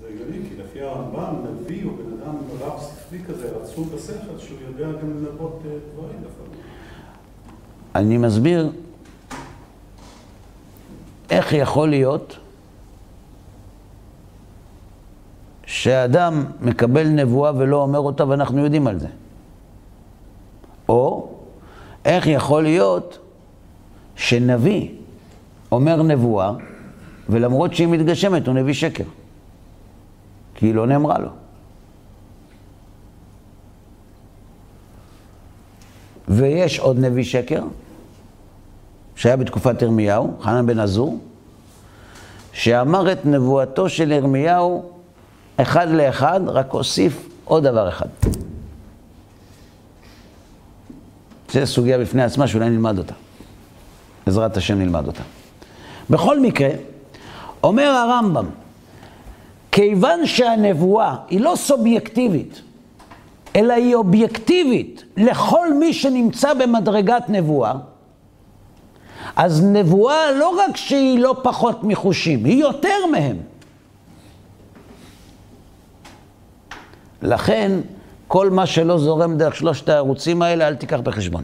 זה הגיוני, כי לפי הרמב"ם, נביא הוא בן אדם רב שכלי כזה, רצו בשכל, שהוא יודע גם לנבאות אה, דברים לפעמים. אני מסביר איך יכול להיות שאדם מקבל נבואה ולא אומר אותה ואנחנו יודעים על זה. או איך יכול להיות שנביא אומר נבואה ולמרות שהיא מתגשמת הוא נביא שקר. כי היא לא נאמרה לו. ויש עוד נביא שקר, שהיה בתקופת ירמיהו, חנן בן עזור, שאמר את נבואתו של ירמיהו אחד לאחד, רק הוסיף עוד דבר אחד. זו סוגיה בפני עצמה שאולי נלמד אותה. בעזרת השם נלמד אותה. בכל מקרה, אומר הרמב"ם, כיוון שהנבואה היא לא סובייקטיבית, אלא היא אובייקטיבית לכל מי שנמצא במדרגת נבואה, אז נבואה לא רק שהיא לא פחות מחושים, היא יותר מהם. לכן, כל מה שלא זורם דרך שלושת הערוצים האלה, אל תיקח בחשבון.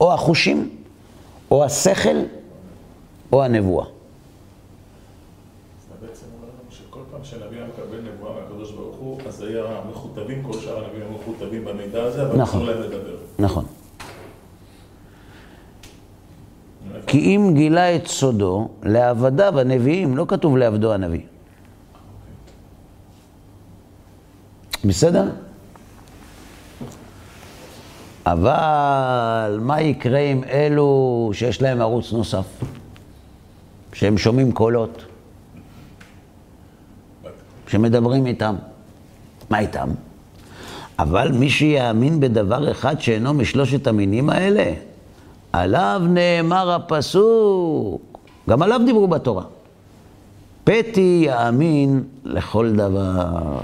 או החושים, או השכל, או הנבואה. אז היה מכותבים, כל שאר הנביאים היו מכותבים במידע הזה, אבל נכון. אסור להם לדבר. נכון. כי אם גילה את סודו לעבדיו הנביאים, לא כתוב לעבדו הנביא. בסדר? אבל מה יקרה עם אלו שיש להם ערוץ נוסף? שהם שומעים קולות, שמדברים איתם. מה איתם? אבל מי שיאמין בדבר אחד שאינו משלושת המינים האלה, עליו נאמר הפסוק, גם עליו דיברו בתורה. פתי יאמין לכל דבר.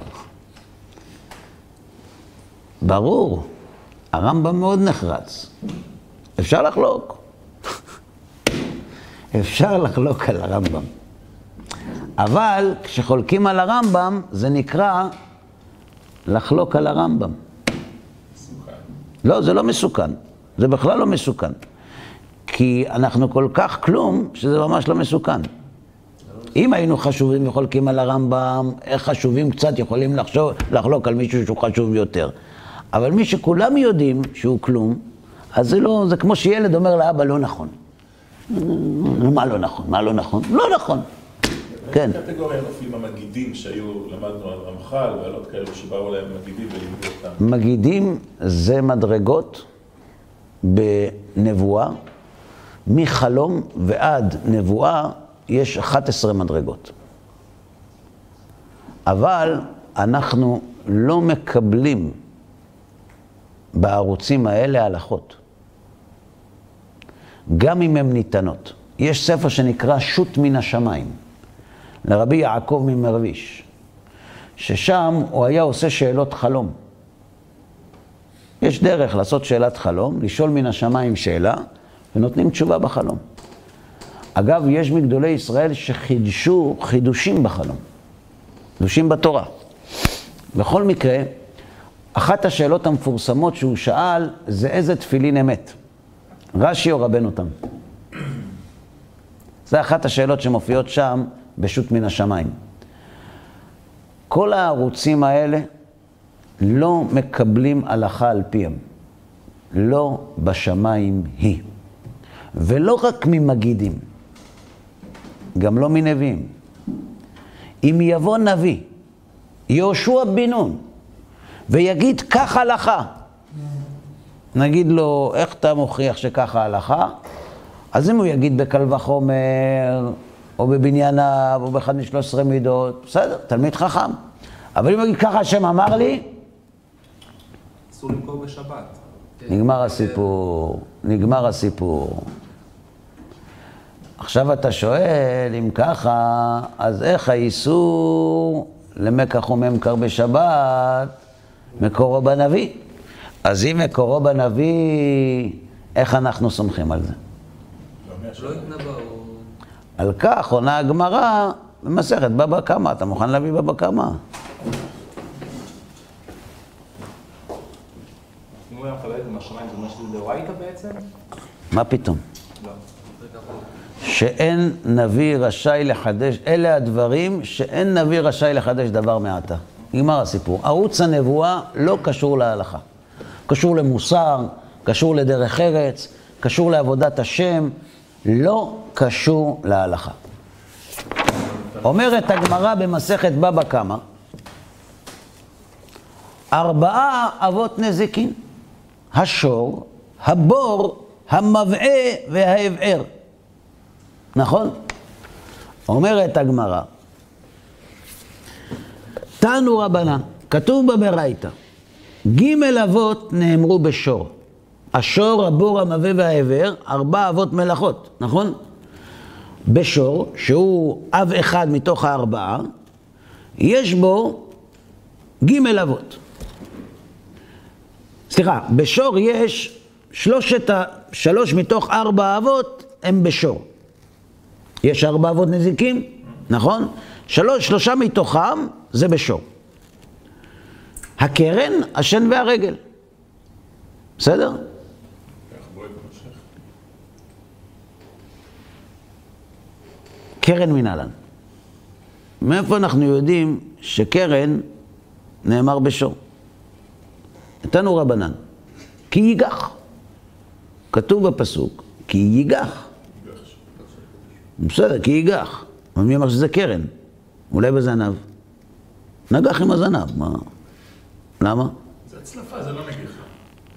ברור, הרמב"ם מאוד נחרץ. אפשר לחלוק. אפשר לחלוק על הרמב"ם. אבל כשחולקים על הרמב"ם, זה נקרא לחלוק על הרמב"ם. לא, זה לא מסוכן. זה בכלל לא מסוכן. כי אנחנו כל כך כלום, שזה ממש לא מסוכן. אם היינו חשובים וחולקים על הרמב"ם, איך חשובים קצת יכולים לחשוב, לחלוק על מישהו שהוא חשוב יותר. אבל מי שכולם יודעים שהוא כלום, אז זה לא, זה כמו שילד אומר לאבא לא נכון. מה לא נכון? מה לא נכון? לא נכון. כן. באיזה קטגוריה נופלים המגידים שהיו, למדנו על רמח"ל ועל עוד כאלו שבאו להם מגידים ולימדו אותם? מגידים זה מדרגות בנבואה, מחלום ועד נבואה יש 11 מדרגות. אבל אנחנו לא מקבלים בערוצים האלה הלכות, גם אם הן ניתנות. יש ספר שנקרא שו"ת מן השמיים, לרבי יעקב ממרביש, ששם הוא היה עושה שאלות חלום. יש דרך לעשות שאלת חלום, לשאול מן השמיים שאלה, ונותנים תשובה בחלום. אגב, יש מגדולי ישראל שחידשו חידושים בחלום, חידושים בתורה. בכל מקרה, אחת השאלות המפורסמות שהוא שאל, זה איזה תפילין אמת? רש"י או רבנו תם? זה אחת השאלות שמופיעות שם בשו"ת מן השמיים. כל הערוצים האלה לא מקבלים הלכה על פיהם. לא בשמיים היא. ולא רק ממגידים, גם לא מנביאים. אם יבוא נביא, יהושע בן נון, ויגיד כך הלכה, נגיד לו, איך אתה מוכיח שככה הלכה? אז אם הוא יגיד בקל וחומר, או בבנייניו, או באחד משלוש עשרה מידות, בסדר, תלמיד חכם. אבל אם הוא יגיד ככה השם אמר לי, אסור למכור בשבת. נגמר הסיפור, נגמר הסיפור. עכשיו אתה שואל, אם ככה, אז איך האיסור למקח וממכר בשבת, מקורו בנביא? אז אם מקורו בנביא, איך אנחנו סומכים על זה? לא. על כך עונה הגמרא במסכת בבא קמא. אתה מוכן להביא בבא קמא? מה פתאום? לא. שאין נביא רשאי לחדש, אלה הדברים שאין נביא רשאי לחדש דבר מעתה. נגמר הסיפור. ערוץ הנבואה לא קשור להלכה. קשור למוסר, קשור לדרך ארץ, קשור לעבודת השם, לא קשור להלכה. אומרת הגמרא במסכת בבא קמא, ארבעה אבות נזיקין, השור, הבור, המבעה וההבער. נכון? אומרת הגמרא, תנו רבנן, כתוב בברייתא, ג' אבות נאמרו בשור. השור, הבור, המבעה והעבר, ארבע אבות מלאכות, נכון? בשור, שהוא אב אחד מתוך הארבעה, יש בו ג' אבות. סליחה, בשור יש שלושת ה... שלוש מתוך ארבע אבות הם בשור. יש ארבע אבות נזיקים, נכון? שלוש, שלושה מתוכם זה בשור. הקרן, השן והרגל. בסדר? קרן מנהלן. מאיפה אנחנו יודעים שקרן נאמר בשור? נתנו רבנן. כי ייגח. כתוב בפסוק, כי ייגח. בסדר, כי ייגח. אבל מי אמר שזה קרן? אולי בזנב. נגח עם הזנב, מה? למה? זה הצלפה, זה לא נגיחה.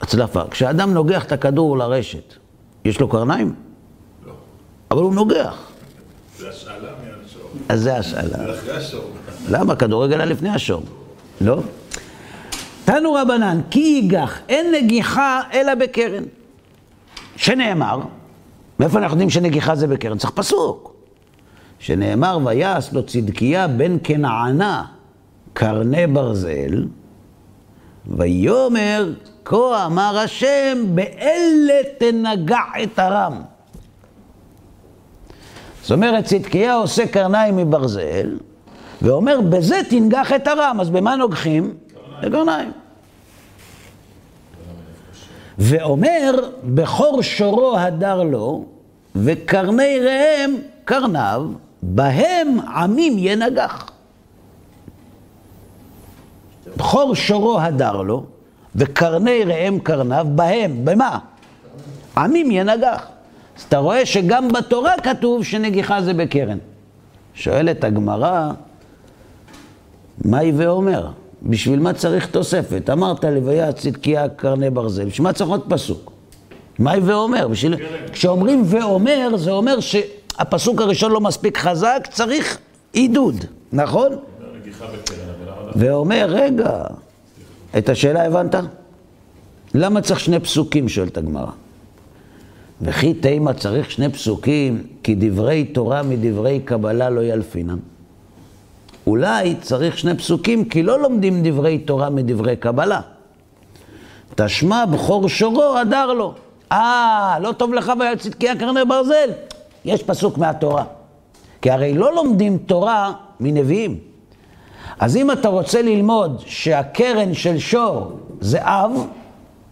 הצלפה. כשאדם נוגח את הכדור לרשת, יש לו קרניים? לא. אבל הוא נוגח. זה השאלה מהשור. אז זה השאלה. זה אחרי השור. למה? כדורגל היה לפני השור. לא? תנו רבנן, כי ייגח, אין נגיחה אלא בקרן. שנאמר, מאיפה אנחנו יודעים שנגיחה זה בקרן? צריך פסוק. שנאמר, ויעש לו צדקיה בן כנענה קרני ברזל, ויאמר, כה אמר השם, באלה תנגע את הרם. זאת אומרת, צדקיה עושה קרניים מברזל, ואומר, בזה תנגח את הרם. אז במה נוגחים? בקרניים. ואומר, בכור שורו הדר לו, וקרני ראם קרניו, בהם עמים ינגח. בכור שורו הדר לו, וקרני ראם קרניו, בהם, במה? עמים ינגח. אז אתה רואה שגם בתורה כתוב שנגיחה זה בקרן. שואלת הגמרא, מהי ואומר? בשביל מה צריך תוספת? אמרת לוויה צדקיה קרני ברזל, בשביל מה צריך עוד פסוק? מהי ואומר? בשביל... כשאומרים ואומר, זה אומר שהפסוק הראשון לא מספיק חזק, צריך עידוד, נכון? ואומר, רגע, את השאלה הבנת? למה צריך שני פסוקים, שואלת הגמרא. וכי תימא צריך שני פסוקים, כי דברי תורה מדברי קבלה לא ילפינם. אולי צריך שני פסוקים, כי לא לומדים דברי תורה מדברי קבלה. תשמע בכור שורו הדר לו. אה, לא טוב לך ויל צדקיה קרני ברזל? יש פסוק מהתורה. כי הרי לא לומדים תורה מנביאים. אז אם אתה רוצה ללמוד שהקרן של שור זה אב,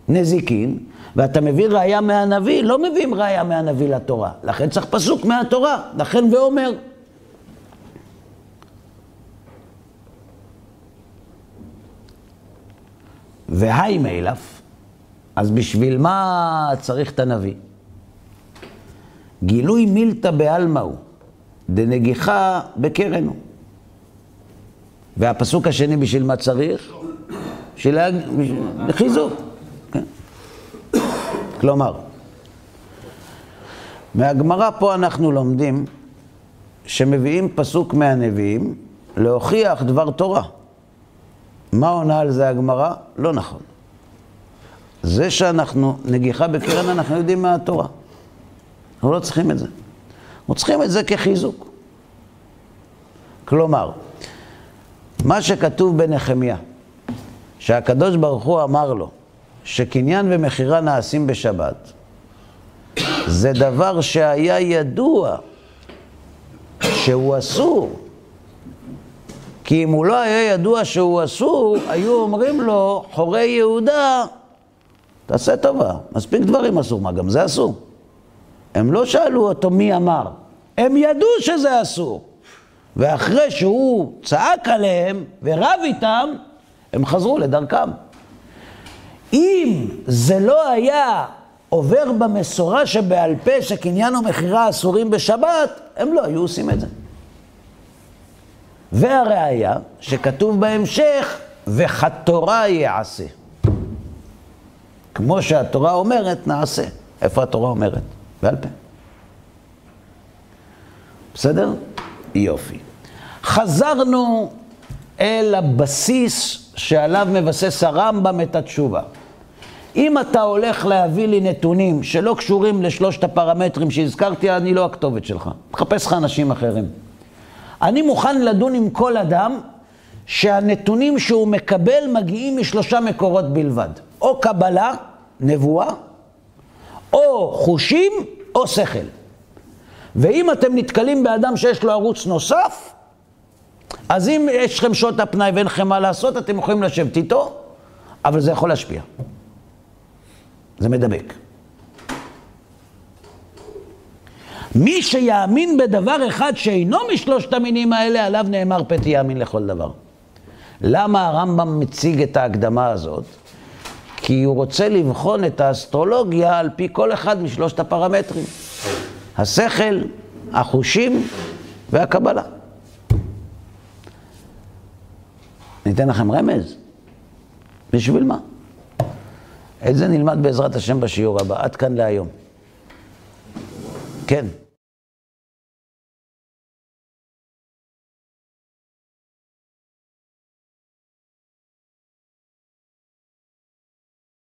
נזיקין, ואתה מביא ראייה מהנביא, לא מביאים ראייה מהנביא לתורה. לכן צריך פסוק מהתורה, לכן ואומר. והי מילף, אז בשביל מה צריך את הנביא? גילוי מילתא בעלמא הוא, דנגיחה בקרן הוא. והפסוק השני בשביל מה צריך? בשביל לחיזוק. כן. כלומר, מהגמרא פה אנחנו לומדים שמביאים פסוק מהנביאים להוכיח דבר תורה. מה עונה על זה הגמרא? לא נכון. זה שאנחנו, נגיחה בקרן, אנחנו יודעים מהתורה. אנחנו לא צריכים את זה. אנחנו צריכים את זה כחיזוק. כלומר, מה שכתוב בנחמיה, שהקדוש ברוך הוא אמר לו שקניין ומכירה נעשים בשבת, זה דבר שהיה ידוע שהוא אסור. כי אם הוא לא היה ידוע שהוא אסור, היו אומרים לו, חורי יהודה, תעשה טובה, מספיק דברים אסור, מה גם זה אסור? הם לא שאלו אותו מי אמר, הם ידעו שזה אסור. ואחרי שהוא צעק עליהם ורב איתם, הם חזרו לדרכם. אם זה לא היה עובר במסורה שבעל פה שקניין ומכירה אסורים בשבת, הם לא היו עושים את זה. והראיה שכתוב בהמשך, וכתורה יעשה. כמו שהתורה אומרת, נעשה. איפה התורה אומרת? בעל פה. בסדר? יופי. חזרנו אל הבסיס שעליו מבסס הרמב"ם את התשובה. אם אתה הולך להביא לי נתונים שלא קשורים לשלושת הפרמטרים שהזכרתי, אני לא הכתובת שלך. מחפש לך אנשים אחרים. אני מוכן לדון עם כל אדם שהנתונים שהוא מקבל מגיעים משלושה מקורות בלבד. או קבלה, נבואה, או חושים, או שכל. ואם אתם נתקלים באדם שיש לו ערוץ נוסף, אז אם יש לכם שעות הפנאי ואין לכם מה לעשות, אתם יכולים לשבת איתו, אבל זה יכול להשפיע. זה מדבק. מי שיאמין בדבר אחד שאינו משלושת המינים האלה, עליו נאמר פתי יאמין לכל דבר. למה הרמב"ם מציג את ההקדמה הזאת? כי הוא רוצה לבחון את האסטרולוגיה על פי כל אחד משלושת הפרמטרים. השכל, החושים והקבלה. ניתן לכם רמז? בשביל מה? את זה נלמד בעזרת השם בשיעור הבא. עד כאן להיום. כן.